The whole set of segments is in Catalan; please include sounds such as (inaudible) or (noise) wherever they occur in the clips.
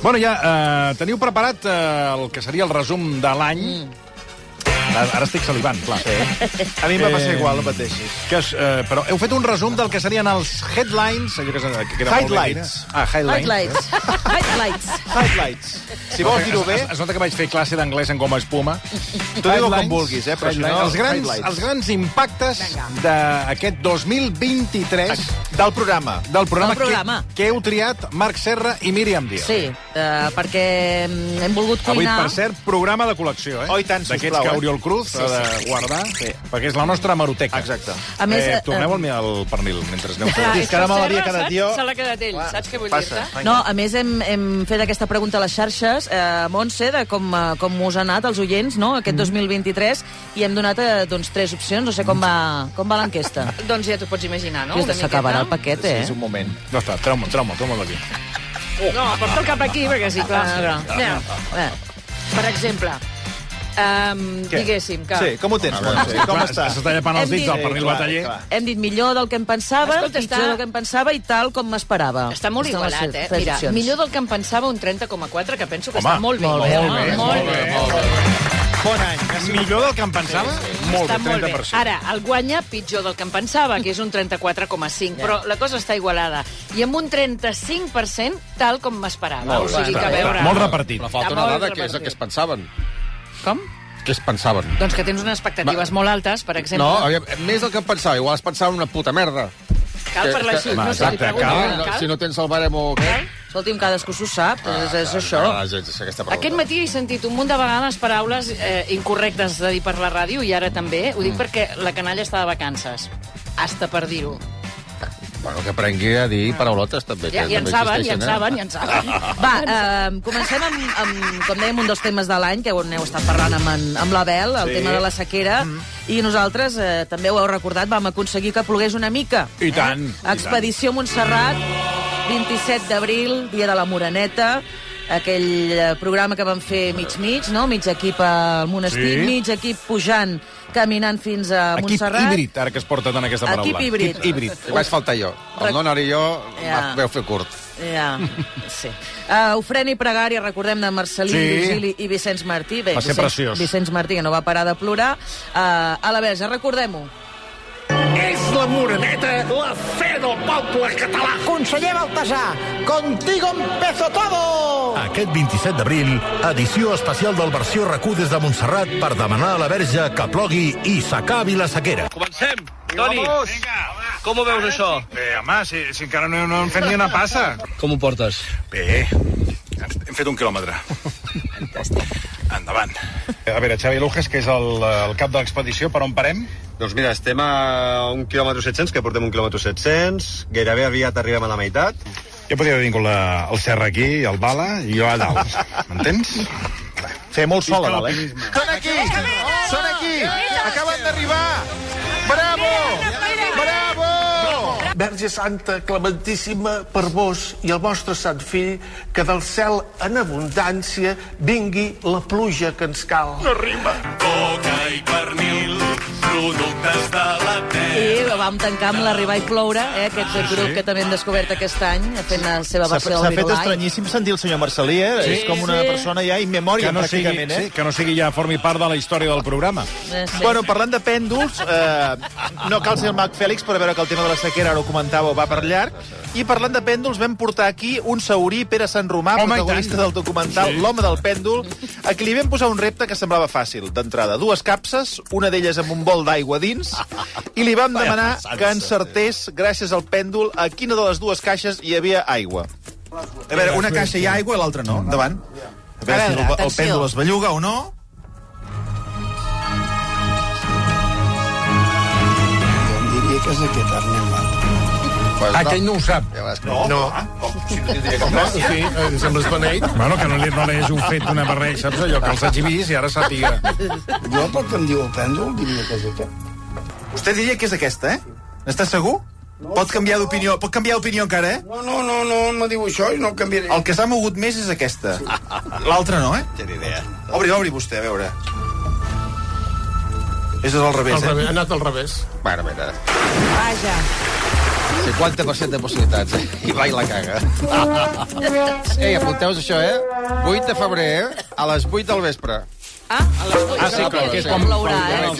Bueno, ja eh, teniu preparat eh, el que seria el resum de l'any. Mm. Ara, ara estic salivant, clar. Sí. A mi em va passar Eh, igual, el mateix. Que és, eh, però heu fet un resum del que serien els headlines... Allò que, que queda molt bé Highlights. dir. Ah, highlights. Highlights. (laughs) Highlights. Highlights. Si vols dir-ho bé, Es, es nota que vaig fer classe d'anglès en goma espuma. tu digue com vulguis, eh? Però si no, els, grans, highlights. els grans impactes d'aquest 2023 Del programa. del programa, Del programa. Que, que heu triat Marc Serra i Míriam Díaz. Sí, eh, perquè mm, hem volgut Avui, cuinar... per cert, programa de col·lecció, eh? Oh, i tant, D'aquests sisplau, que eh? Cruz ha de guardar, Sí. perquè és la nostra maroteca. Exacte. A més, eh, eh, torneu al, al pernil, mentre aneu Clar, fent. és que ara me l'havia quedat jo. Se l'ha quedat ell, saps què vull dir-te? No, a més hem, hem fet aquesta pregunta a les xarxes, eh, Montse, de com, eh, com us ha anat els oients, no?, aquest Mm. 2023, i hem donat eh, doncs, tres opcions. No sé com va, com va l'enquesta. (laughs) Doncs ja t'ho pots imaginar, no? No, S'acabarà el paquet, Sí, eh? és un moment. No està, treu-me, treu-me, treu-me d'aquí. No, porta'l cap aquí, perquè sí, clar. Ah, Mira, Eh, per exemple, um, Què? diguéssim que... Sí, com ho tens, Montse? Com Clar, està? S'està llepant els dits dit- al pernil Sí, bataller. clar. hem dit millor del que em pensava, Escolta, pitjor està- del que em pensava i tal com m'esperava. Està molt Estan les igualat, eh? Mira, millor del que em pensava, un 30,4, que penso que Home, està molt bé. molt bé, molt bé, molt bé. molt bé. Bon any. Millor del que em pensava? Molt Està bé, molt bé. 30%. Ara, el guanya pitjor del que em pensava, que és un 34,5, però la cosa està igualada. I amb un 35% tal com m'esperava. O sigui que a veure... Molt repartit. Però falta Està una dada, que és el que es pensaven. Com? Què es pensaven? Doncs que tens unes expectatives molt altes, per exemple. No, aviam, més del que em pensava. Igual es pensava una puta merda. Cal parlar així. No sé, exacte, cal. No, Cal? si no tens el barem o què... Cal? Escolti'm, cadascú s'ho sap, és, és això. Ah, és, és aquesta pregunta. Aquest matí he sentit un munt de vegades paraules eh, incorrectes de dir per la ràdio, i ara també. Ho dic perquè la canalla està de vacances. Hasta per dir-ho. Bueno, que aprengui a dir paraulotes, també. Ja, que ja en també saben, ja en existeixen, saben, ja en saben. Va, (laughs) eh, comencem amb, amb, com dèiem, un dels temes de l'any, que ho heu estat parlant amb, en, amb l'Abel, el Sí. tema de la sequera, i nosaltres, eh, també ho heu recordat, vam aconseguir que plogués una mica. I tant, i Expedició Montserrat, 27 d'abril, dia de la Moreneta, aquell eh, programa que vam fer mig-mig, no? mig equip al monestir, Sí. mig equip pujant, caminant fins a Equip Montserrat. híbrid, ara que es porta tant aquesta paraula. Equip híbrid. Equip híbrid. Hi vaig faltar jo. El Donar i jo Ja. veu fer curt. Ja, sí. Uh, ofrena i pregària, recordem, de Marcelí, Sí. sí. Virgili i Vicenç Martí. Bé, Va ser Vicenç, preciós. Vicenç Martí, que no va parar de plorar. Uh, a la verge, recordem-ho. És la moreneta, la fe del poble català. Conseller Baltasar, contigo empezó todo! Aquest 27 d'abril, edició especial del versió RAC1 des de Montserrat per demanar a la verge que plogui i s'acabi la sequera. Comencem. Toni, com ho veus, això? Bé, home, si, si encara no, no hem fet ni una passa. Com ho portes? Bé, hem fet un quilòmetre. Fantàstic. Endavant. A veure, Xavi Lujes, que és el, el cap de l'expedició, per on parem? Doncs mira, estem a un quilòmetre 700, que portem un quilòmetre 700, gairebé aviat arribem a la meitat. Jo podria haver vingut la, el Serra aquí, el Bala, i jo a dalt. M'entens? Fer molt sol, a dalt, eh? Són aquí! Són aquí! Acaben d'arribar! Verge Santa, clementíssima per vos i el vostre sant fill, que del cel en abundància vingui la pluja que ens cal. No rima. Coca i pernil, productes de la I vam tancar amb l'Arribar i ploure, eh, aquest grup que també hem descobert aquest any, fent la seva S'ha versió s'ha del fet Virulai. estranyíssim sentir el senyor Marcelí, eh? Sí, és com una sí. persona ja in memòria, Que no, sigui, pràcticament, eh? sí, que no sigui ja formi part de la història del programa. Eh, sí. Bueno, parlant de pèndols, eh, no cal ser el mag Fèlix per veure que el tema de la sequera, ara ho comentàveu, va per llarg. I parlant de pèndols, vam portar aquí un saurí, Pere Sant Romà, Home, protagonista del documental Sí. L'home del pèndol, a qui li vam posar un repte que semblava fàcil, d'entrada. Dues capses, una d'elles amb un bol d'aigua dins, i li vam demanar que encertés, gràcies al pèndol, a quina de les dues caixes hi havia aigua. A veure, una caixa hi ha aigua i l'altra no. Endavant. A veure, A si veure, el, el atenció. pèndol es belluga o no. Jo em diria que és aquest, Arnel. Pues Aquell no ho sap. No, no. Si no tindria cap cas. Sí, eh, sembles beneit. Bueno, que no li, no hagi fet una barreja, saps allò, que els hagi vist i ara sàpiga. Jo, pel que em diu el pèndol, diria que és aquest. Vostè diria que és aquesta, eh? N'està segur? Pot canviar d'opinió, pot canviar d'opinió encara, eh? No, no, no, no, me diu això i no canviaré. El que s'ha mogut més és aquesta. L'altra no, eh? Tenia idea. Obri, obri vostè, a veure. És al revés, Al revés, eh? ha anat al revés. Bueno, mira. Vaja. 50% de possibilitats. eh? I va i la caga. (laughs) Ei, apunteu això, eh? 8 de febrer, eh? A les 8 del vespre. Ah, a les 8. Ah, sí, clar, que és quan plourà, eh?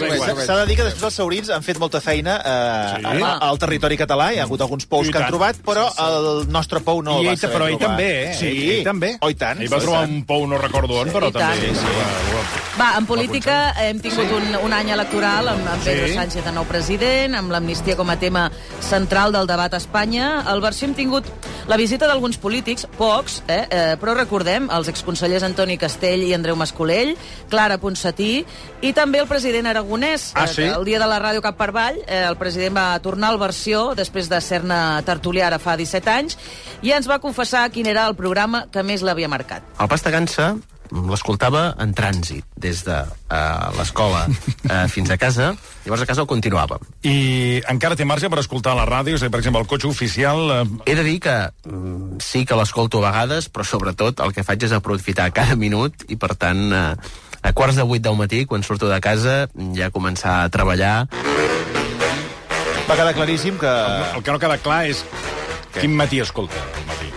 S'ha de dir que després els saurins han fet molta feina eh, Sí. al, al territori català. Hi ha hagut alguns pous que han trobat, però el nostre pou no I el va saber però ell també, eh? Sí, Ell, també. Oh, i tant. Ell va trobar un pou, no recordo on, però també... Sí, sí. Va, en política hem tingut un, un any electoral amb, amb Pedro Sí. Sánchez de nou president, amb l'amnistia com a tema central del debat a Espanya. Al versió hem tingut la visita d'alguns polítics, pocs, eh, eh, però recordem, els exconsellers Antoni Castell i Andreu Mascolell, Clara Ponsatí, i també el president Aragonès. Ah, Eh, sí? El dia de la ràdio Cap per Avall, eh, el president va tornar al versió després de ser-ne tertulià ara fa 17 anys, i ens va confessar quin era el programa que més l'havia marcat. El Pastagansa l'escoltava en trànsit, des de uh, l'escola uh, fins a casa, llavors a casa el continuava. I encara té marge per escoltar la ràdio? És a dir, per exemple, el cotxe oficial... Eh, He de dir que mm, sí que l'escolto a vegades, però sobretot el que faig és aprofitar cada minut i, per tant, uh, a quarts de vuit del matí, quan surto de casa, ja començar a treballar. Va quedar claríssim que... el que no queda clar és quin matí escolta al matí.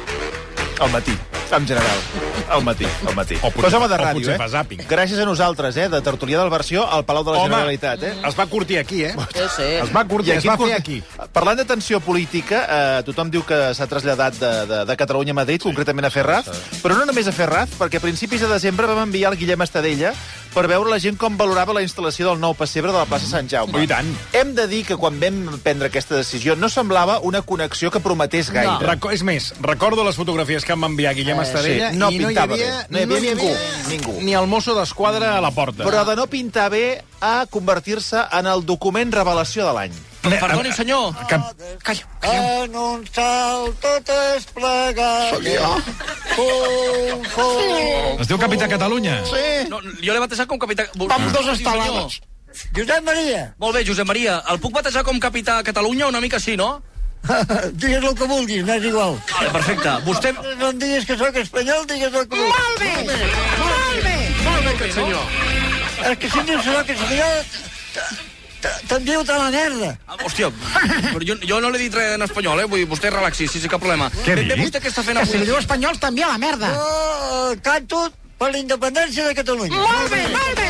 Al matí, en general. Al matí, al matí. O potser- Però som de o ràdio, potser eh? fa zàping. Gràcies a nosaltres, eh? De tertulià del versió al Palau de la Home, Generalitat, eh? es va curtir aquí, eh? Sí, sí. Es va curtir, I es va fer aquí. Parlant de tensió política, eh, tothom diu que s'ha traslladat de, de, de Catalunya a Madrid, concretament a Ferraz, però no només a Ferraz, perquè a principis de desembre vam enviar el Guillem Estadella per veure la gent com valorava la instal·lació del nou pessebre de la plaça Sant Jaume. I tant. Hem de dir que quan vam prendre aquesta decisió no semblava una connexió que prometés gaire. Reco és més, recordo les fotografies que em va enviar Guillem Eh, Estadella sí, no i no hi pintava havia, bé. No hi havia ningú, ningú. Ni el mosso d'esquadra a la porta. Però de no pintar bé a convertir-se en el document revelació de l'any. Perdoni, senyor. Que... En un salt totes plegades. Soc jo. Fum, fum. Es diu Capità Catalunya? Sí. No, jo l'he batejat com capità... Vamos dos estalades. Josep Maria, Molt bé, Josep Maria. El puc batejar com capità Catalunya? Una mica sí, no? (laughs) digues el que vulguis, m'és igual. Vale, perfecte. Vostè... No em diguis que sóc espanyol, digues el que vulguis. Molt bé, molt bé. Molt bé, senyor. És que si em dius que sóc espanyol, te'n diu de la merda. Ah, Hòstia, però jo, jo no l'he dit res en espanyol, eh? Vull dir, vostè relaxi, sí, sí, cap problema. Què ha Ben vostè què està fent Que si avui? li diu espanyols t'envia a la merda. Jo canto per la independència de Catalunya. Molt bé, molt bé.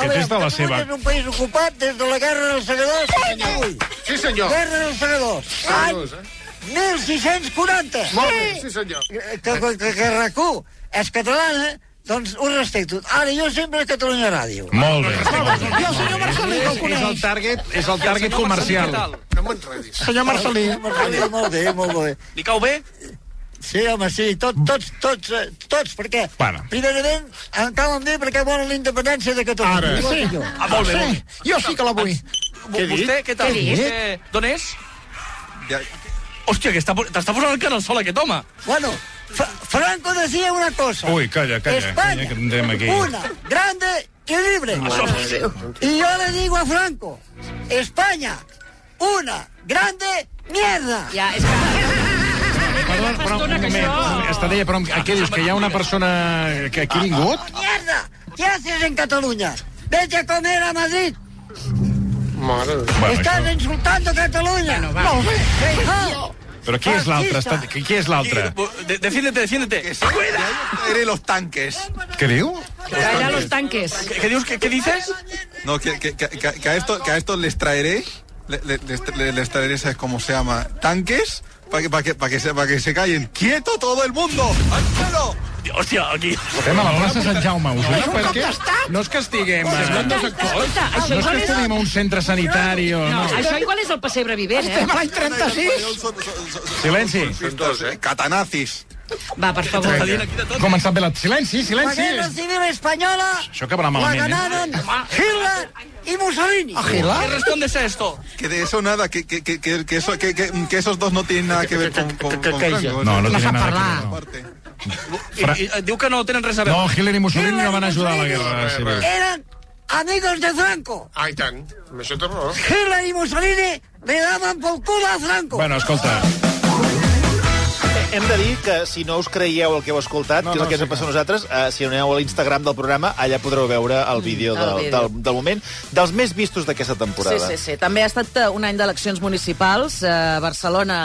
Aquest és de la seva... Catalunya és un país ocupat des de la Guerra dels Segadors fins avui. Sí, senyor. Guerra dels Segadors. Any 1640. Molt bé, sí, senyor. Que, que, que, que RAC1 és catalana, doncs ho respecto. Ara, jo sempre a Catalunya Ràdio. Molt bé. I el senyor Marcelí, que el És el coneix. target, és el target comercial. No m'enredis. Senyor Marcelí. Marcelí, molt bé, molt bé. Li cau bé? Sí, home, sí, tot, tots, tots, eh, tots, perquè, Bueno. primerament, em cauen bé perquè volen la independència de Catalunya. Ara. Jo. Ah, molt bé, molt bé. Jo sí que la vull. Què vostè, què tal? Què dit? Vostè, d'on és? Ja, Hòstia, que està, t'està posant el canal sol, aquest home. Bueno, Fra- Franco decía una cosa. Ui, calla, calla. España, calla, que aquí. una, grande y libre. Y yo le digo a Franco, España, una, grande, mierda. Ja, és que... Perdó, però un moment. Estadella, però què dius? Que hi ha una persona que aquí ha vingut? Mierda, ¿qué haces en Cataluña? Vete a comer a Madrid. mare de... Bueno, Estás això... insultando a Cataluña. No, no. Però qui és l'altre? Està- Qui és l'altre? De, defiéndete, defiéndete. Traeré los tanques. Què diu? Allà los tanques. ¿Qué, dices? No, que, que, que, que a, esto, que a estos les traeré, le- le- les, le- les traeré, ¿sabes cómo se llama? Tanques, para que, para que, para que, se, para que se callen. ¡Quieto todo el mundo! ¡Al suelo! Hòstia, aquí... Estem a la plaça Sant Jaume, us ho dic perquè no és que estiguem... Escolta, No això és que igual és... estiguem a un centre sanitari o... No, No. això igual és el pessebre vivent, eh? a l'any 36. Silenci. Estos, eh, catanazis. Va, per favor. Començat bé la... Silenci, La silenci. guerra civil española Això acabarà la malament, eh? ganaron Hitler y Mussolini. ¿Qué respondes a esto? Que de eso nada, que, que, que, que, que eso, que, que, que esos dos no tienen nada que ver con, con, con Franco. No, no tiene nada que ver. Aparte. I, i, eh, diu que no tenen res a veure. No, Hitler i Mussolini no van ajudar a la guerra civil. Eran amigos de Franco. Ai, tant. Això té raó. Hitler y Mussolini le daban por culo a Franco. Bueno, escolta, Hem de dir que si no us creieu el que heu escoltat, No, que és no, el que ens sí ha passat a nosaltres, eh, si aneu a l'Instagram del programa, allà podreu veure el vídeo, el del, vídeo. del, del moment, dels més vistos d'aquesta temporada. Sí, sí, sí. També ha estat eh, un any d'eleccions municipals. Eh, Barcelona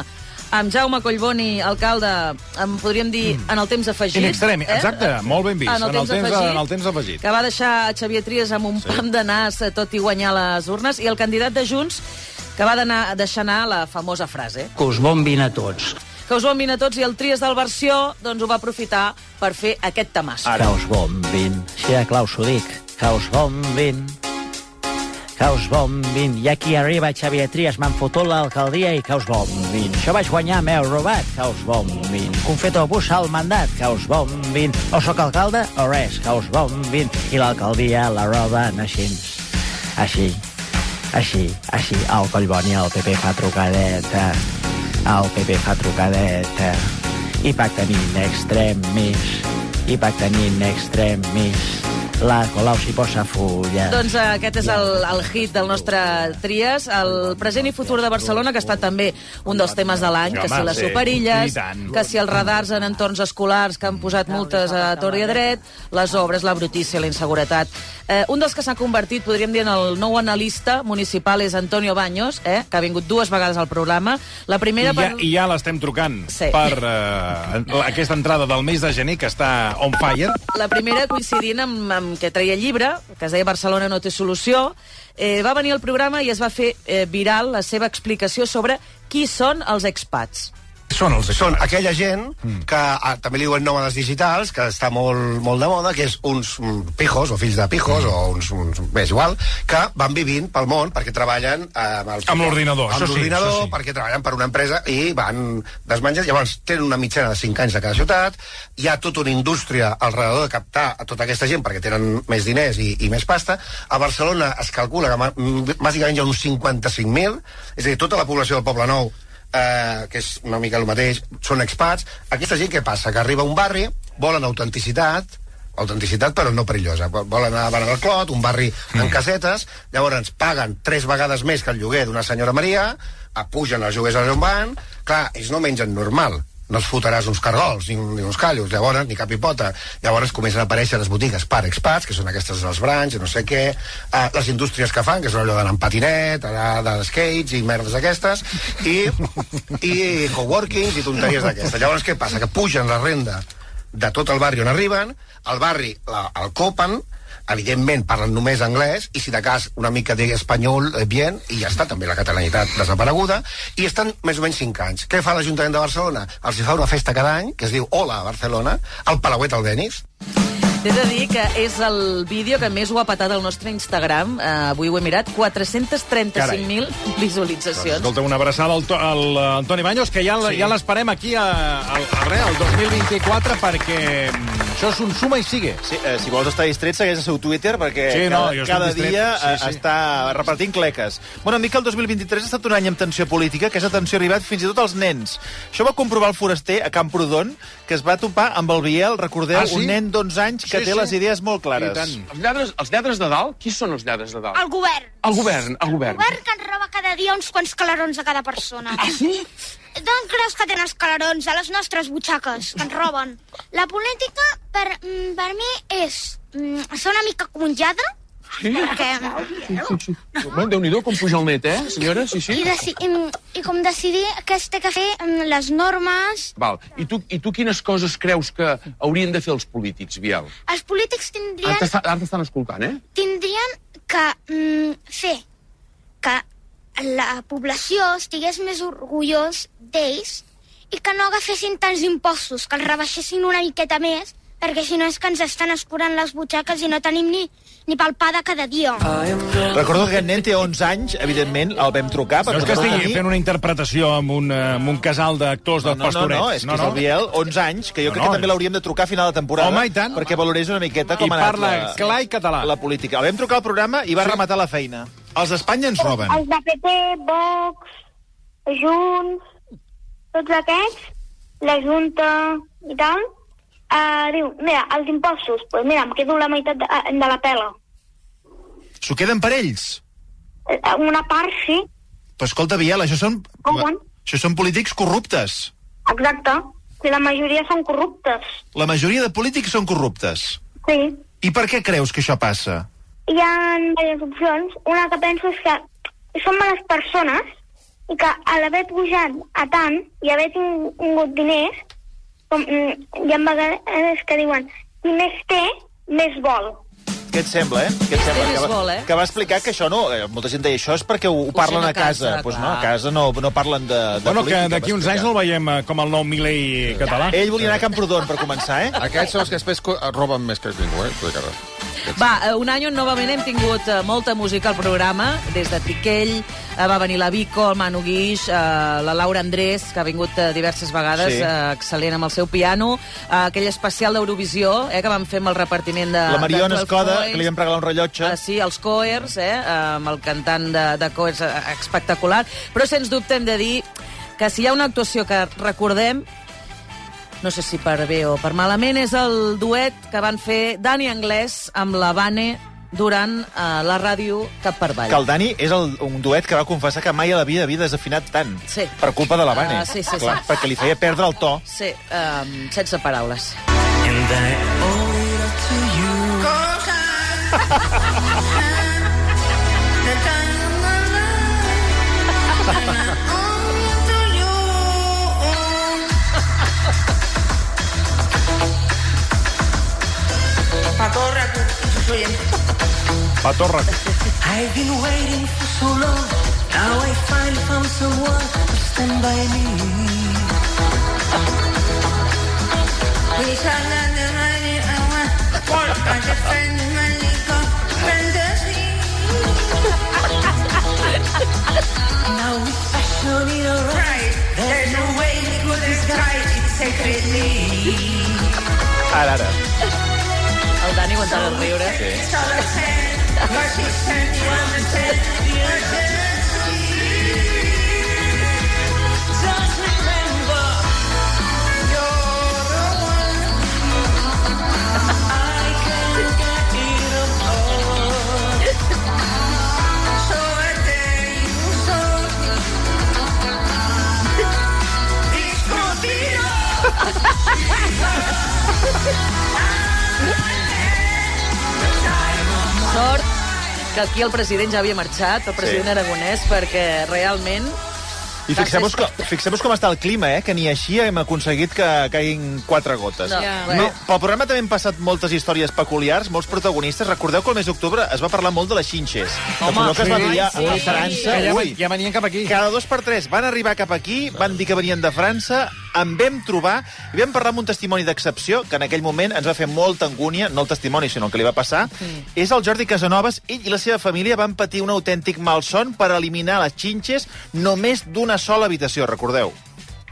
amb Jaume Collboni, alcalde, en podríem dir, en el temps afegit. In extreme, exacte, molt ben vist, En el temps, temps, afegit, en el temps afegit. que va deixar Xavier Trias amb un sí. pam de nas, eh, tot i guanyar les urnes, i el candidat de Junts, que va deixar anar la famosa frase. Que us bombin a tots. Que us bombin a tots, i el Trias del Versió doncs, ho va aprofitar per fer aquest tamasso. Que us bombin. Així de clau s'ho dic. Que us bombin. Que us bombin. I aquí arriba Xavier Trias, m'han fotut l'alcaldia i que us bombin. Això vaig guanyar, m'heu robat, que us bombin. Confeto bus al mandat, que us bombin. O sóc alcalde o res, que us bombin. I l'alcaldia la roben així. Així. Així, així. El Collboni, el PP fa trucadeta. El PP fa trucadeta. I pacten in extremis. I pacten in extremis. La Colau s'hi posa fulla. Doncs eh, aquest és el, el hit del nostre Trias, el present i futur de Barcelona, que estat també un dels temes de l'any, que si les superilles, I que si els radars en entorns escolars que han posat multes a tor i a dret, les obres, la brutícia, la inseguretat. Eh, un dels que s'ha convertit, podríem dir, en el nou analista municipal és Antonio Baños, eh, que ha vingut dues vegades al programa. La I primera ja, per... I ja l'estem trucant Sí. per uh, aquesta entrada del mes de gener, que està on fire. La primera coincidint amb, amb que treia llibre, que es deia Barcelona no té solució, eh, va venir al programa i es va fer eh, viral la seva explicació sobre qui són els expats. Són els Són aquella gent que ah, també li diuen nòmades digitals, que està molt, molt de moda, que és uns mm, pijos, o fills de pijos, o uns, uns... bé, és igual, que van vivint pel món perquè treballen eh, amb, el, Amb l'ordinador, amb això sí, l'ordinador, això sí. perquè treballen per una empresa i van desmenjats. Llavors, tenen una mitjana de 5 anys a cada ciutat, hi ha tota una indústria al redador de captar a tota aquesta gent perquè tenen més diners i, i més pasta. A Barcelona es calcula que mm, bàsicament hi ha uns 55.000, és a dir, tota la població del Poble Nou eh, que és una mica el mateix, són expats. Aquesta gent què passa? Que arriba a un barri, volen autenticitat, autenticitat però no perillosa. Volen anar a Barra Clot, un barri mm. en casetes, llavors paguen tres vegades més que el lloguer d'una senyora Maria, apugen els lloguers on van, clar, ells no mengen normal, no es fotràs uns cargols ni, ni uns callos, llavors, ni cap hipota. Llavors comencen a aparèixer les botigues per expats, que són aquestes dels branys, no sé què, eh, les indústries que fan, que són allò d'anar en patinet, anar de skates i merdes d'aquestes, i, i coworkings i tonteries d'aquestes. Llavors, què passa? Que pugen la renda de tot el barri on arriben, el barri la, el copen, evidentment parlen només anglès, i si de cas una mica d'espanyol, eh, bien, i ja està, també la catalanitat desapareguda, i estan més o menys 5 anys. Què fa l'Ajuntament de Barcelona? Els fa una festa cada any, que es diu Hola Barcelona, al Palauet al Denis, T'he de dir que és el vídeo que més ho ha patat al nostre Instagram. Uh, avui ho he mirat. 435.000 visualitzacions. Escolta, una abraçada al, to- al eh, Antoni Baños, que ja, sí. ja l'esperem aquí a, a, a, res, al 2024, perquè mm, això és un suma i sigue. Sí, eh, si vols estar distret, segueix el seu Twitter, perquè Sí, no, cada, distret. dia Sí, eh, sí. està repartint cleques. Bueno, que el 2023 ha estat un any amb tensió política, que aquesta tensió ha arribat fins i tot als nens. Això va comprovar el foraster a Camprodon, que es va topar amb el Biel, recordeu, Ah, sí? un nen d'11 anys que Sí, té sí. les idees molt clares. Els lladres, els lladres de dalt? Qui són els lladres de dalt? El govern. El govern, el govern. El govern que ens roba cada dia uns quants calarons a cada persona. Ah, sí? D'on creus que tenen els calarons? A les nostres butxaques, que ens roben. La política, per, mm, per mi, és mm, ser una mica com un lladre, Sí? Sí, sí, sí. Bueno, Déu-n'hi-do com puja el net, eh, senyora? Sí, sí. I, deci i, I com decidir què es té que fer mm, les normes... Val. I tu, I tu quines coses creus que haurien de fer els polítics, Biel? Els polítics tindrien, ara t'estan escoltant, eh? tindrien que mm, fer que la població estigués més orgullós d'ells i que no agafessin tants impostos, que els rebaixessin una miqueta més, perquè si no és que ens estan escurant les butxaques i no tenim ni, ni pel pa de cada dia. Recordo que aquest nen té 11 anys, evidentment, el vam trucar. No és que estigui tenir- fent una interpretació amb un, eh, amb un casal d'actors de No, no, no, pastorets. no, és que és el Biel, 11 anys, que jo No, crec no, que també l'hauríem de trucar a final de temporada. Home, i tant. Perquè valorés una miqueta com I ha anat parla la, clar i català. la política. El vam trucar al programa i va rematar la feina. Els d'Espanya ens roben. Els de PP, Vox, Junts, tots aquests, la Junta i tal, uh, diu, mira, els impostos, pues mira, em quedo la meitat de, de la pela. S'ho queden per ells. Eh, Una part, sí, Però escolta, Biel, això són... Com van? Això són polítics corruptes. exacte. Si la majoria són corruptes. La majoria de polítics són corruptes. Sí. I per què creus que això passa? Hi ha diverses opcions. Una que penso és que són males persones i que a l'haver pujat a tant i haver ting- tingut diners, com, mm, hi ha vegades que diuen qui més té, més vol. Què et sembla, eh? Què et sembla? Que va, vol, eh? que va explicar que això no... eh, Molta gent deia això és perquè ho, ho parlen a casa. casa, pues no, a casa no, no parlen de, de Bueno, que política. d'aquí va uns anys no el veiem eh, com el nou Milei català. Ell volia anar a Camprodon, per començar, eh? Aquests són els que després roben més que ningú, eh? Que ara. Va, eh, un any on novament hem tingut molta música al programa, des de Piquell, eh, va venir la Vico, el Manu Guix, eh, la Laura Andrés, que ha vingut eh, diverses vegades, Sí. eh, excel·lent amb el seu piano, eh, aquell especial d'Eurovisió eh, que vam fer amb el repartiment de... La Mariona de 12 Escoda, que li vam regalar un rellotge. Uh, sí, els Coers, eh, amb el cantant de, de Coers eh, espectacular. Però, sens dubte, hem de dir que si hi ha una actuació que recordem, no sé si per bé o per malament, és el duet que van fer Dani Anglès amb la Vane durant eh, la ràdio Cap per Avall. Que el Dani és el, un duet que va confessar que mai a la vida havia desafinat tant. Sí. Per culpa de la Vane. Ah, sí, sí, Clar, sí. Perquè li feia perdre el to. Sí, um, sense paraules. Patorra, sus oyentes. Patorra. I've been waiting for so long. Now I finally found someone to stand by me. We shall not the money I want. I just find the money for fantasy. now with passion in our eyes, there's no way we could disguise it secretly. Ara, ara. El Dani aguantava el riure. It's (laughs) Sort que aquí el president ja havia marxat, el president Sí. aragonès, perquè realment... I fixem-vos com, fixem com està el clima, eh? Que ni així hem aconseguit que caiguin quatre gotes. No, Ja. No, pel programa també han passat moltes històries peculiars, molts protagonistes. Recordeu que el mes d'octubre es va parlar molt de les xinxes. Home, Recordeu que es va sí, dir a, sí, a sí. França... Que ja, Ui, ja venien cap aquí. cada dos per tres van arribar cap aquí, van dir que venien de França, en vam trobar i vam parlar amb un testimoni d'excepció que en aquell moment ens va fer molta angúnia, no el testimoni, sinó el que li va passar. És el Jordi Casanovas. Ell i la seva família van patir un autèntic malson per eliminar les xinxes només d'una sola habitació, recordeu.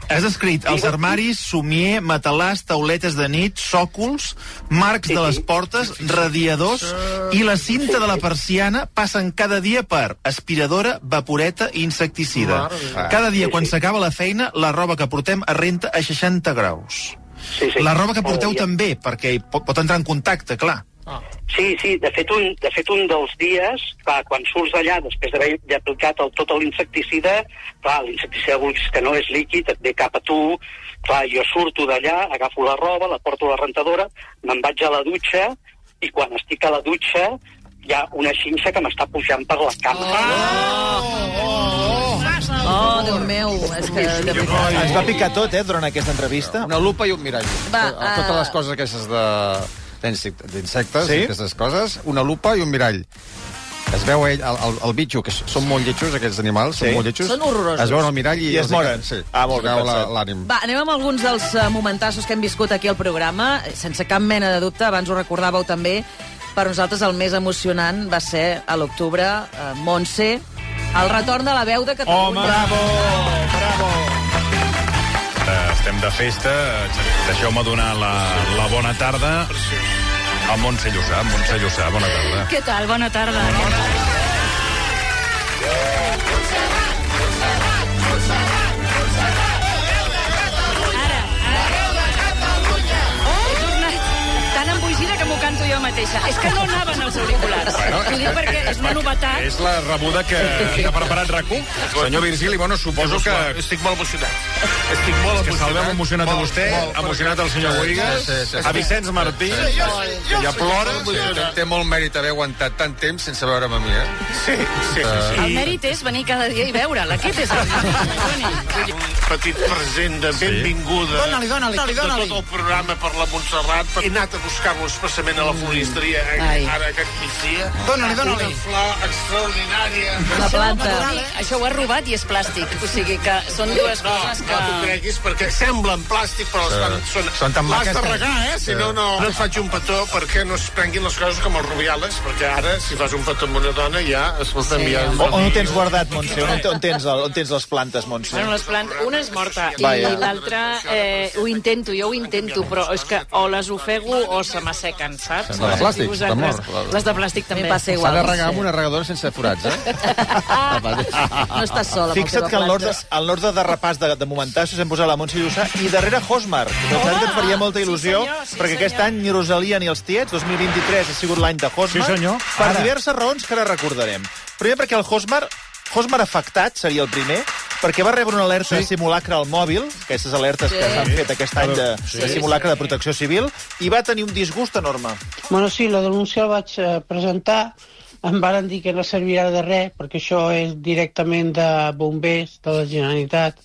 Has escrit els armaris, somier, matalàs, tauletes de nit, sòcols, marcs de les portes, radiadors i la cinta de la persiana passen cada dia per aspiradora, vaporeta i insecticida. Cada dia, quan s'acaba la feina, la roba que portem es renta a 60 graus. Sí, sí. La roba que porteu Cada dia. també, perquè pot, pot entrar en contacte, clar. Sí, sí, de fet, un, de fet un dels dies, clar, quan surts d'allà, després d'haver aplicat el, tot l'insecticida, clar, l'insecticida vulguis que no és líquid, et ve cap a tu, clar, jo surto d'allà, agafo la roba, la porto a la rentadora, me'n vaig a la dutxa, i quan estic a la dutxa hi ha una xinxa que m'està pujant per la cama. Oh, Déu meu, és que... De veritat. Ens va picar tot, eh, durant aquesta entrevista. Una lupa i un mirall. Va, To- Totes ah. les coses aquestes de d'insectes, Sí? sí? aquestes coses, una lupa i un mirall. Es veu ell, el, el, el bitxo, que són molt lletjos, aquests animals, Sí. són molt lletjos. Són horrorosos. Es veuen al mirall i... I es moren. Sí, Ah, molt la- pensat. l'ànim. Va, anem amb alguns dels uh, momentassos que hem viscut aquí al programa. Sense cap mena de dubte, abans ho recordàveu també, per nosaltres el més emocionant va ser a l'octubre, uh, Montse, el retorn de la veu de Catalunya. Home, bravo, bravo. Estem de festa. Deixeu-me donar la, la bona tarda a Montse Llussà. Montse Llussà, bona tarda. Què tal? Bona tarda. He tornat tan embogida jo mateixa. És que no anaven els auriculars. Bueno, T'ho dic perquè és una novetat. És la rebuda que, que ha preparat RAC1. Senyor Virgili, bueno, suposo que... Estic molt emocionat. Estic molt És que emocionat. salvem emocionat a vostè, molt, emocionat el senyor Boigas, sí, sí, sí. a Vicenç Martí, que ja plora. Té, té molt mèrit haver aguantat tant temps sense veure'm a mi, eh? Sí, sí, sí. sí. El mèrit és venir cada dia i veure'l. Aquest és el Un petit present de benvinguda. Dóna-li, dóna-li, dóna-li. De tot el programa per la Montserrat. He anat a buscar-lo expressament a la floristeria eh, Ai. ara aquest migdia. Dóna-li, dóna-li. Una flor extraordinària. La planta. Això ho has robat i és plàstic. O sigui que són dues No, coses no t'ho que... creguis, perquè semblen plàstic, però Sí. estan, són... Són tan L'has maques de que- regar, eh? Si no, no, no et faig un petó perquè no es prenguin les coses com els rubiales, perquè ara, si fas un petó amb una dona, ja, escolta'm, Sí, ja... On, on ho tens guardat, Montse? On, on, tens, el, on tens les plantes, Montse? Bueno, les plantes, una és morta Vaja. i l'altra eh, ho intento, jo ho intento, però és que o les ofego o se m'assequen, saps? Les de plàstic, estan mort. Les de plàstic també. Passa S'ha igual. de regar amb una regadora sense forats, eh? (laughs) No estàs sola amb Fixa't que en l'ordre planta. en l'ordre de repàs de, de momentassos hem posat la Montse Llussà i darrere Hosmar. Que que et faria molta Sí, il·lusió, senyor, sí, perquè aquest senyor. any ni Rosalia ni els tiets, 2023 ha sigut l'any de Hosmar. Sí, senyor. Per Ara. diverses raons que ara recordarem. Primer perquè el Hosmar, Hosmar afectat seria el primer, perquè va rebre una alerta sí. de simulacre al mòbil, aquestes alertes sí. que s'han fet aquest any de, Sí. de simulacre de protecció civil, i va tenir un disgust enorme. Bueno, sí, la denúncia la vaig eh, presentar. Em varen dir que no servirà de res, perquè això és directament de bombers de la Generalitat,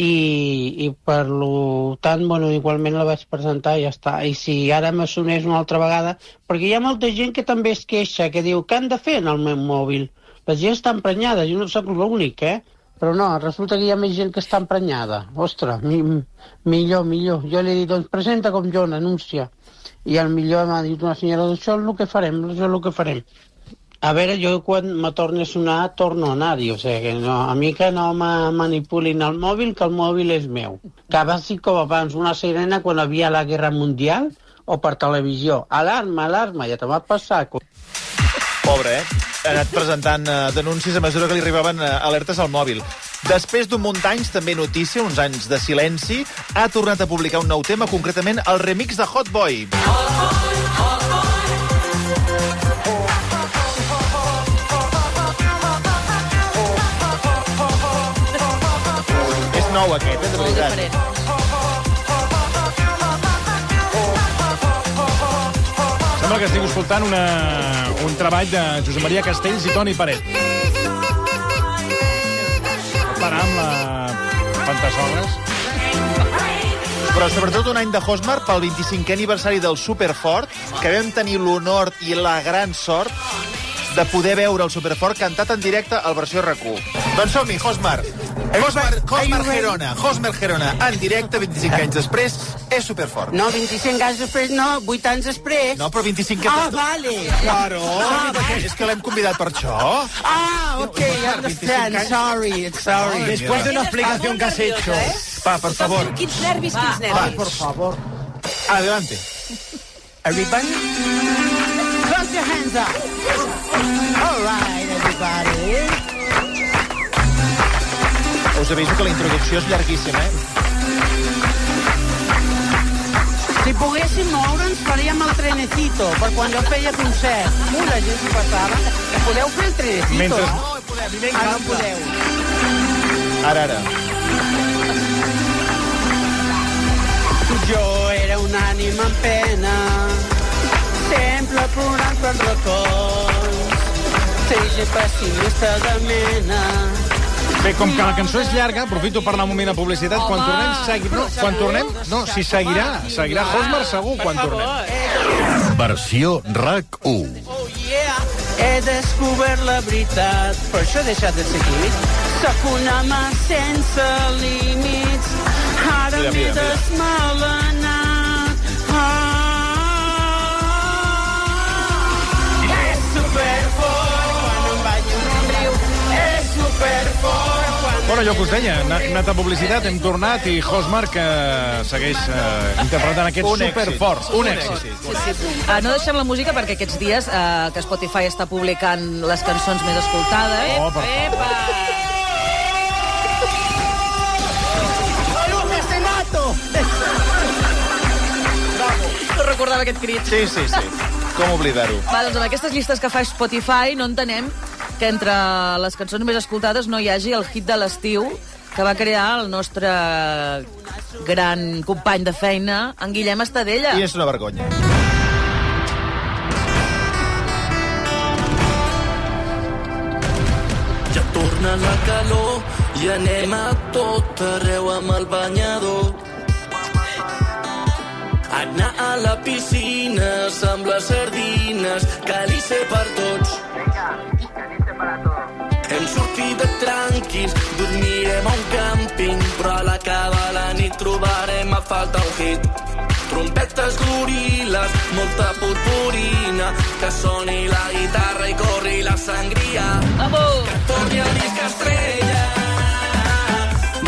i, i per lo tant, bueno, igualment la vaig presentar i ja està. I si ara m'assonés una altra vegada... Perquè hi ha molta gent que també es queixa, que diu, què han de fer en el meu mòbil? La gent està emprenyada, jo no sóc l'únic, eh? Però no, resulta que hi ha més gent que està emprenyada. Ostres, mi, millor, millor. Jo li he dit, doncs presenta com jo, denúncia. I el millor m'ha dit una senyora, doncs això és el que farem, això és el que farem. A veure, jo quan me torni a sonar, torno a anar-hi. O sigui, que no, a mi que no me manipulin el mòbil, que el mòbil és meu. Que va ser com abans, una sirena quan havia la Guerra Mundial o per televisió. Alarma, alarma, ja te va passar. Pobre, eh? Ha anat presentant eh, denúncies a mesura que li arribaven eh, alertes al mòbil. Després d'un munt d'anys, també notícia, uns anys de silenci, ha tornat a publicar un nou tema, concretament el remix de Hot Boy. És nou aquest, eh, de veritat. Sembla que estic escoltant una, un treball de Josep Maria Castells i Toni Paret. Parar amb la Fantasogres. Però sobretot un any de Hosmar pel 25è aniversari del Superfort, que vam tenir l'honor i la gran sort de poder veure el Superfort cantat en directe al versió RAC1. Doncs som-hi, Hosmar. Hosmar, Hosmar Gerona, Hosmar Gerona, en directe 25 anys després, és Superfort. No, 25 anys després, no, 8 anys després. No, però 25 Ah, anys... vale. Claro, Ah, vale. és que l'hem convidat per això. Ah, ok, I understand. Sorry, it's sorry. Después de una explicación que has hecho. Va, por favor. Quins nervis, quins nervis. por favor. Adelante. Everybody, clap your hands up. All right, everybody. Us aviso que la introducció és llarguíssima, eh? Si poguéssim moure'ns, faríem el trenecito, per quan jo feia concert. Uh, la gent s'ho passava. Podeu fer el trenecito? Mentre- No, podem. Ah, no podeu. Ara, ara. Jo era una ànima en pena, sempre plorant per racons, trist i pessimista de mena. Bé, com que la cançó és llarga, aprofito per anar un moment a publicitat. Quan Home, tornem, segui... no, quan tornem, no, si seguirà, seguirà Hosmar segur quan tornem. Versió RAC1. Oh yeah, he descobert la veritat, per això he deixat de ser tímid. Sóc un home sense límits, ara m'he desmalenat. Ah, és superfort quan em en un riu, és superfort quan... Bueno, allò que us deia, hem anat- a publicitat, hem tornat i Hosmar que segueix eh, interpretant aquest Un superfort. Un Un èxit. Sí, sí. Uh, no deixem la música perquè aquests dies uh, que Spotify està publicant les cançons més escoltades. Oh, per ¡Epa! Recordava aquest crit. Sí, sí, sí. Com oblidar-ho? Va, doncs amb aquestes llistes que fa Spotify no entenem que entre les cançons més escoltades no hi hagi el hit de l'estiu que va crear el nostre gran company de feina, en Guillem Estadella. I és una vergonya. Ja torna la calor i anem a tot arreu amb el banyador. Anar a la piscina sembla sardines, calice per tots. Hem sortit de tranquils, dormirem a un càmping, però a l'acabar la nit trobarem a falta un hit. Trompetes goril·les, molta purpurina, que soni la guitarra i corri la sangria. Vamos! Que torni el disc estrella,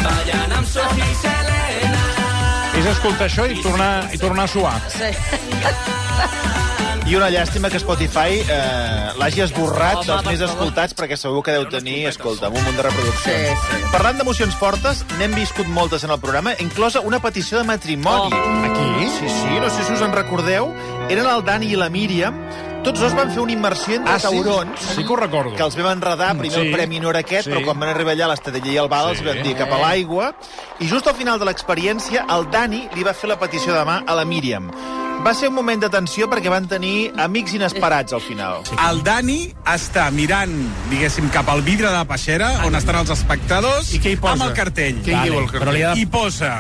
ballant amb Sofi i Selena. És escoltar això i tornar, i tornar a suar. Sí. (laughs) I una llàstima que Spotify eh, l'hagi esborrat Home, dels més escoltats, perquè segur que deu tenir, escolta, un munt de reproduccions. Sí, sí. Parlant d'emocions fortes, n'hem viscut moltes en el programa, inclosa una petició de matrimoni. Oh. Aquí? Sí, sí, no sé si us en recordeu. Eren el Dani i la Míriam. Tots dos van fer una immersió entre Ah, sí? taurons. Sí que ho recordo. Que els vam enredar. Primer Sí. el premi no era aquest, Sí. però quan van arribar allà a l'Estadella i Val els Sí. van dir cap a l'aigua. I just al final de l'experiència, el Dani li va fer la petició de mà a la Míriam. Va ser un moment de tensió perquè van tenir amics inesperats al final. El Dani està mirant, diguéssim, cap al vidre de la peixera, on estan els espectadors, I què hi posa? amb el cartell. Què hi diu el cartell? Però li ha de- I posa,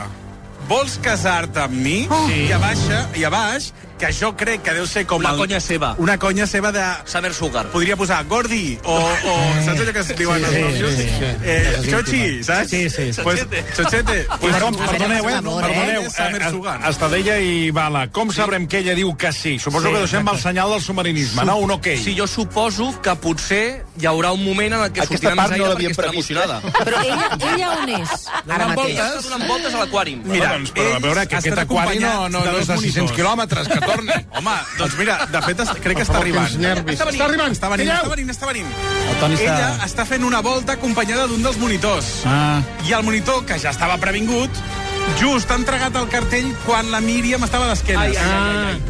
vols casar-te amb mi? Oh. Sí. I a baix, i a baix, que jo crec que deu ser com Una el... conya seva. Una conya seva de... Saber sugar. Podria posar Gordi o... o saps allò que es diuen Sí, els sí, sí, sí. Eh, Xochi, saps? Sí, sí. Pues, Xochete. Pues, com- perdoneu, eh? Perdoneu. Eh. Estadella i Bala, com sabrem que ella diu que sí? Suposo Sí, que deixem el senyal del submarinisme, no? Un ok. Sí, jo suposo que potser hi haurà un moment en el que Aquesta sortirà part més no aire l'havíem perquè estarà previst, emocionada. Però ella, ella on és? Ara mateix. donant voltes a l'aquàrium. Mira, doncs, però a veure, que aquest aquari no, no, no és de dos 600 monitors. quilòmetres, que torni. Home, doncs mira, de fet, est- crec que està arribant. nervis. Està venint, està arribant, està venint, està venint, està venint. El Toni està- Ella està fent una volta acompanyada d'un dels monitors. Ah. I el monitor, que ja estava previngut, just ha entregat el cartell quan la Míriam estava d'esquenes. Ai, ai, ai, ai, ai.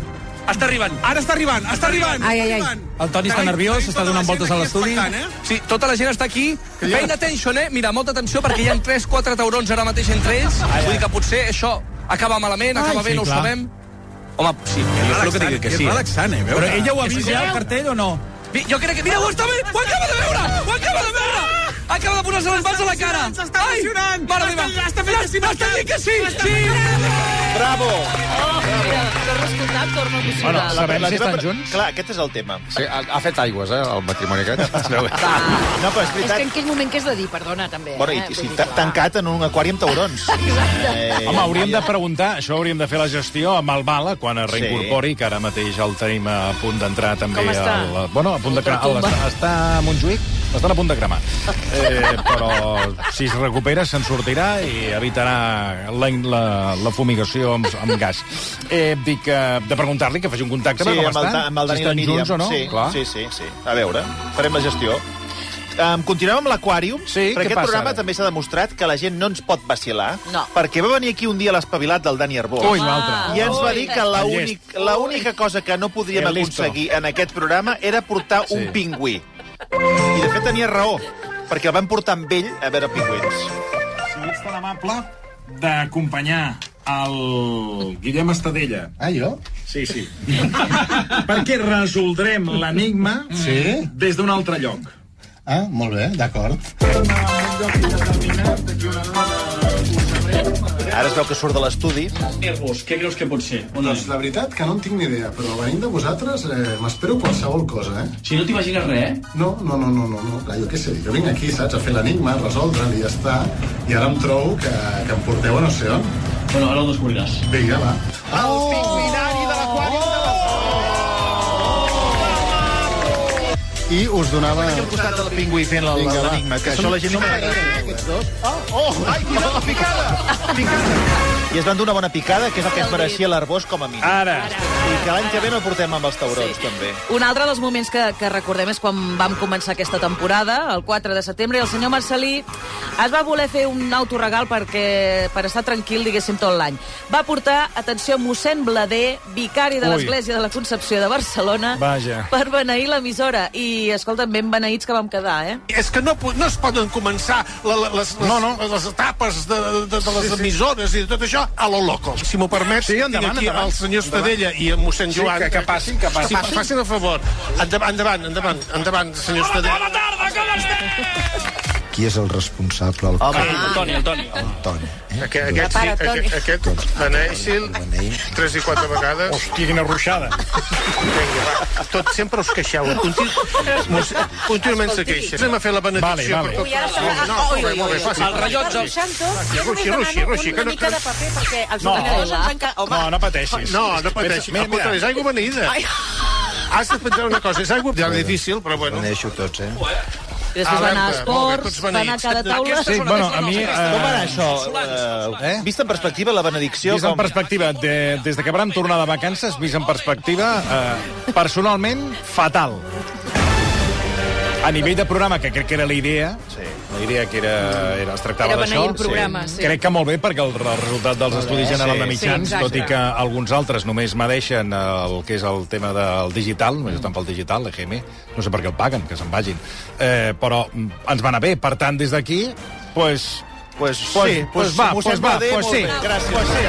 Està arribant. Ara està arribant, està arribant. Ai, ai, ai. El Toni està nerviós, està tota donant voltes a l'estudi. Eh? Sí, tota la gent està aquí. Pay attention, eh? Mira, molta atenció, perquè hi ha 3-4 taurons ara mateix entre ells. Vull dir que potser això acaba malament, acaba bé, sí, no ho clar. sabem. Home, sí, jo espero que digui que és sí. eh? relaxant, eh? Veure. Però ella ho ha És vist que- ja, el cartell, o no? Jo crec que... Mira, ho està bé! Ho acaba de veure! Ho acaba de veure! Acaba de posar-se les mans a la cara! S'està Ai, emocionant! Mare meva! Està fent que sí, Està dient que sí! Sí! Bravo! Oh, mira, torno a escoltar, torno a emocionar. Bueno, sabem si teva estan junts? Clar, aquest és el tema. Sí, ha, ha fet aigües, eh, el matrimoni aquest. (laughs) No, però és És que veritat. en aquell moment què has de dir, perdona, també. Bueno, eh? i, sí, clar. tancat en un aquari amb taurons. (laughs) Eh, Home, hauríem de preguntar, això hauríem de fer la gestió amb el Bala quan es reincorpori, que ara mateix el tenim a punt d'entrar també. Com està? Al, bueno, a punt de cremar. Està, està a Montjuïc, estan a punt de cremar. Eh, però si es recupera se'n sortirà i evitarà la, la, la fumigació amb, amb gas. Eh, dic eh, de preguntar-li que faci un contacte Sí, com amb el, amb el Dani si estan junts o no. Sí, Clar. sí, sí, sí. A veure, farem la gestió. Um, continuem amb l'Aquàrium. Sí, per què aquest passa programa ara? també s'ha demostrat que la gent no ens pot vacilar, No. perquè va venir aquí un dia l'espavilat del Dani Arbós. Ui. I ens va dir que l'única cosa que no podríem aconseguir en aquest programa era portar Sí. un pingüí. I de fet tenia raó, perquè el van portar amb ell a veure pingüins. Si ets tan amable d'acompanyar el Guillem Estadella. Ah, jo? Sí, sí. Perquè resoldrem l'enigma Sí? des d'un altre lloc. Ah, molt bé, d'acord. Ara es veu que surt de l'estudi. Nervos, què creus que pot ser? Doncs la veritat que no en tinc ni idea, però venint de vosaltres eh, m'espero qualsevol cosa, eh? Si no t'imagines res, eh? No, no, no, no, no, no. Clar, jo què sé, jo vinc aquí, saps, a fer l'enigma, a resoldre'l i ja està, i ara em trobo que, que em porteu a no sé on. Bueno, ara ho descobriràs. Vinga, va. El pingüinari de l'Aquàrium de la... i us donava... Aquí al costat del pingüí fent l'enigma, que això la gent no m'agrada. aquests dos. Oh, ai, mira la picada! Picada! I es van donar una bona picada, que és el que es mereixia l'Arbós com a mínim. Ara. I que l'any que ve no portem amb els taurons, sí. també. Un altre dels moments que, que recordem és quan vam començar aquesta temporada, el 4 de setembre, i el senyor Marcelí es va voler fer un autoregal perquè, per estar tranquil, diguéssim, tot l'any. Va portar, atenció, mossèn Blader, vicari de l'Església de la Concepció de Barcelona, Vaja. per beneir l'emissora. I, escolta, ben beneïts que vam quedar, eh? És que no, no es poden començar la, la, les, les, no, no. les etapes de, de, de les Sí, sí. emissores i de tot això a lo loco. Si m'ho permets, Sí, endavant, aquí endavant. el senyor. Estadella i el mossèn Sí, Joan. que- que passin, que passin. Sí, facin el favor. Endavant, endavant, endavant, endavant senyor Estadella. Bona tarda, com Qui és el responsable? El... Home, el Toni, el Toni. Toni. Eh? Aquest, aquest, sí, aquest, aquest beneixi'l tres i quatre vegades. Hòstia, quina ruixada. Vinga, va. Tot sempre us queixeu. Continu... Mos- Contínuament se queixa. Anem a fer la benedicció. Vale, vale. per tot. Ui, ara No, no, molt bé, molt bé, fàcil. el rellotge. Ruixi, ruixi, ruixi, ruixi. que una no- mica de paper, perquè els No. ordinadors ens han... No, no pateixis. No, no pateixis. Mira, Al contrari, és aigua beneïda. Has de pensar una cosa, és aigua difícil, però bueno. Beneixo tots, eh? I després va anar a esports, va anar a cada taula... Sí, bueno, a mi... Com va anar Eh, això? Eh? Vist en perspectiva, la benedicció... vist en com... perspectiva, de, des de que vam tornar de vacances, vist en perspectiva, eh, personalment, fatal. A nivell de programa, que crec que era la idea, sí. La idea que era, era es tractava Era d'això, beneir el programa, sí. crec que molt bé, perquè el, el resultat dels Estudis General sí. de Mitjans, Sí, exacte. tot i que alguns altres només medeixen el que és el tema del digital, només estan pel digital, l'EGM, no sé per què el paguen, que se'n vagin, eh, però mm, ens va anar bé. Per tant, des d'aquí, pues, Pues, Pues- sí, pues pues, va, pues va, Blader, pues sí. bé. Gràcies. Pues sí,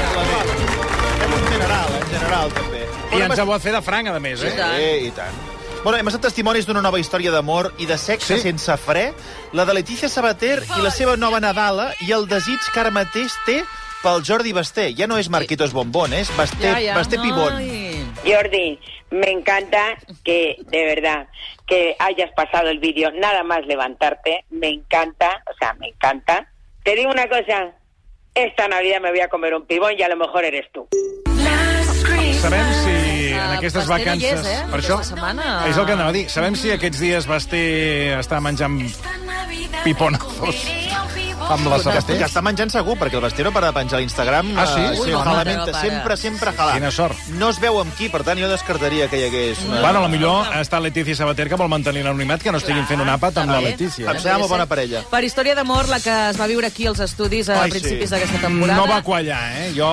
un general, en general, també. i ens ho va fer de franc, a més, Sí, eh? i tant. Bueno, hem estat testimonis d'una nova història d'amor i de sexe Sí? sense fre, la de Letícia Sabater i la seva nova Nadala i el desig que ara mateix té pel Jordi Basté. Ja no és Marquitos Bombón, és Basté, Ja, ja. Basté Pibón. Ai. Jordi, me encanta que, de verdad, que hayas pasado el vídeo nada más levantarte. Me encanta, o sea, me encanta. Te digo una cosa, esta Navidad me voy a comer un pibón y a lo mejor eres tú. Sabem si en Ah, aquestes Basté no hi vacances... és, eh, Per això, setmana. és el que anava a dir. Sabem si aquests dies Basté està menjant piponazos amb la Sabater? ja està menjant segur, perquè el no para de penjar a l'Instagram. Ah, sí? eh, Ui, sí no, jalamente, no, sempre, sempre jalà. Quina sort. No es veu amb qui, per tant, jo descartaria que hi hagués... Una... Bueno, a lo millor està Letícia Sabater que vol mantenir l'anonimat, que no estiguin fent un àpat amb la. Letícia. Em sembla molt bona parella. Per història d'amor, la que es va viure aquí als estudis a Ai, sí. principis d'aquesta temporada. No va quallar, eh? Jo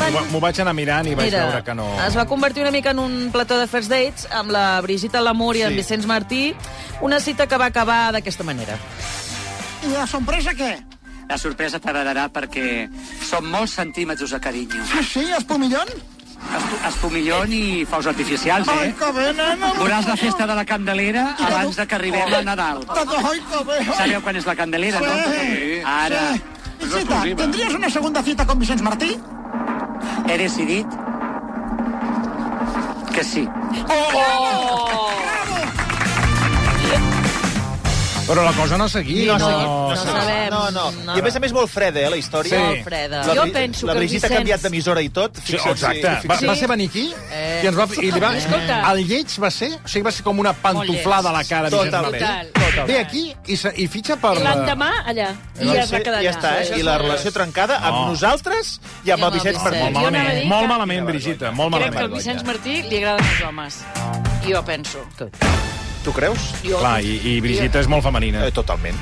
m'ho m'ho vaig anar mirant i vaig Mira, veure que no... es va convertir una mica en un plató de first dates amb la Brigitte Lamour i en Sí. Vicenç Martí, una cita que va acabar d'aquesta manera. I la sorpresa què? La sorpresa t'agradarà perquè són molts centímetres de carinyo. Ah, sí? Espumillón? Esp- Espumillón i faus artificials, Ai, eh? que bé, nena! Veuràs la festa de la Candelera abans de que arribem a Nadal. Ai, que bé! Sabeu quan és la Candelera, no? Sí, Ara. sí. Cita, ¿tendrías una segunda cita con Vicente Martí? He decidit que sí. Oh! Però la cosa no seguia. No, no, no seguia. sabem. No, no. No. I a més a més molt freda, eh, la història. Sí. Molt freda. La, Jo penso la que el Brigitte ha Vicenç- canviat d'emissora i tot. Sí, exacte. Va, fixa't. va ser venir aquí Eh. i ens va... I li va... (laughs) Escolta. El lleig va ser... O sigui, va ser com una pantuflada a la cara. Totalment. Martí. Total. Ve aquí i, se, i fitxa per... L'endemà, allà. I I ja es va quedar ja allà. està, eh? I la relació trencada amb No. nosaltres i amb el Vicenç Molt Martí. A malament, molt malament, Brigitte, molt Crec que al malament. Vicenç Martí li agraden els homes. Jo penso. Tu creus? Jo. Clar, i, i Brigitte és molt femenina. Eh, totalment.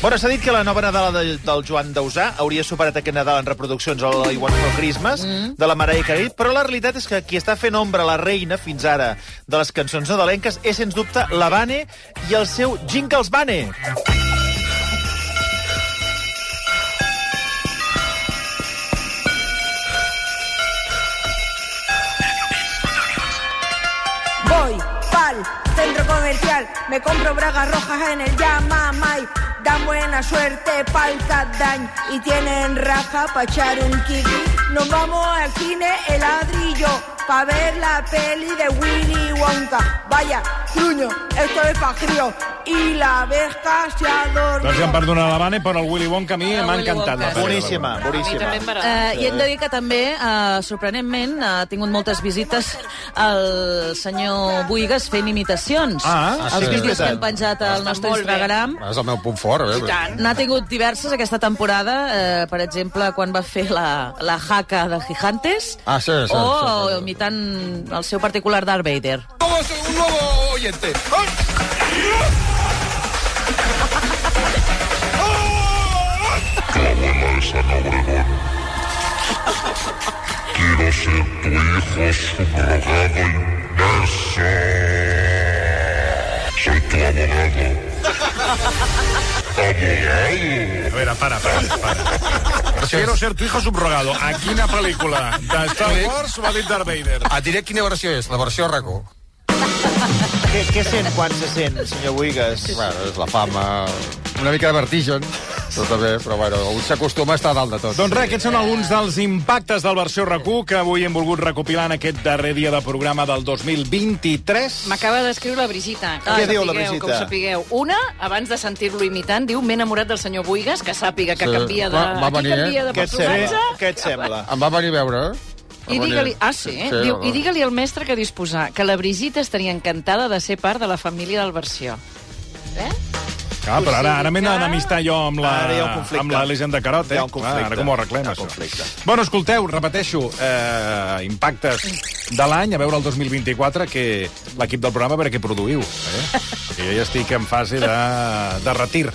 Bueno, s'ha dit que la nova Nadala del, del Joan Dausà hauria superat aquest Nadal en reproduccions al I Want for Christmas mm. de la Mariah Carey, però la realitat és que qui està fent ombra a la reina fins ara de les cançons nadalenques és, sens dubte, la Vane i el seu Jingles Vane. Voy centro comercial, me compro bragas rojas en el Yamamay. Dan buena suerte pa'l Dañ y tienen raja pa' echar un kiki. Nos vamos al cine el ladrillo pa' ver la peli de Willy Wonka. Vaya, truño, esto es pa' crío. Y la abeja se ha dormido. Doncs ja em perdona la Vane, però el Willy Wonka a mi El m'ha Willy encantat. Wonka, la sí. Boníssima, boníssima. Eh, I hem de dir que també, eh, sorprenentment, ha tingut moltes visites el senyor Buigas fent imitacions. Ah, Els sí. vídeos que hem penjat al nostre Instagram. És el meu punt fort, eh? N'ha tingut diverses aquesta temporada, eh, per exemple, quan va fer la, la jaca de Gigantes, Ah, sí, sí. o sí, sí. imitant el seu particular Darth Vader. Un nuevo oyente. Abuela de San Obregón. Quiero ser tu hijo subrogado inmerso. Soy tu abogado. Abogado. A veure, para, para, para. Quiero ser tu hijo subrogado. A quina pel·lícula de Star Wars ha dit Darth Vader? Et diré quina versió és, la versió RACO. Què, què sent quan se sent, senyor Buigas? Bueno, és la fama, una mica de vertigen, però també, però bueno, un s'acostuma a estar a dalt de tot. Doncs res, aquests són alguns dels impactes del versió RAC1 que avui hem volgut recopilar en aquest darrer dia de programa del 2023. M'acaba d'escriure la Brigitta. Que Què diu la? Que ho sapigueu. Una, abans de sentir-lo imitant, diu m'he enamorat del senyor Buigas, que sàpiga que Sí. canvia de... Va- va venir, eh? canvia de Què et sembla? Què et sembla? Em va venir a veure, eh? I digue-li... Ah, sí? Sí, Diu, no, I digue-li al mestre que disposar que la Brigitta estaria encantada de ser part de la família del versió. Eh? Ah, però ara, ara m'he d'amistar jo amb la, Ara hi ha un conflicte. amb la Legenda Carot, eh? Hi ha un conflicte. Ah, ara com ho arreglem, això? conflicte. Bueno, escolteu, repeteixo, eh, impactes de l'any, a veure el 2024, que l'equip del programa a veure què produïu. Eh? Perquè jo ja estic en fase de, de retir.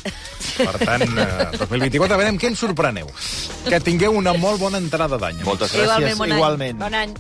Per tant, eh, 2024, a veure què ens sorpreneu. Que tingueu una molt bona entrada d'any. Moltes Igualment, bon any. Igualment. Bon any.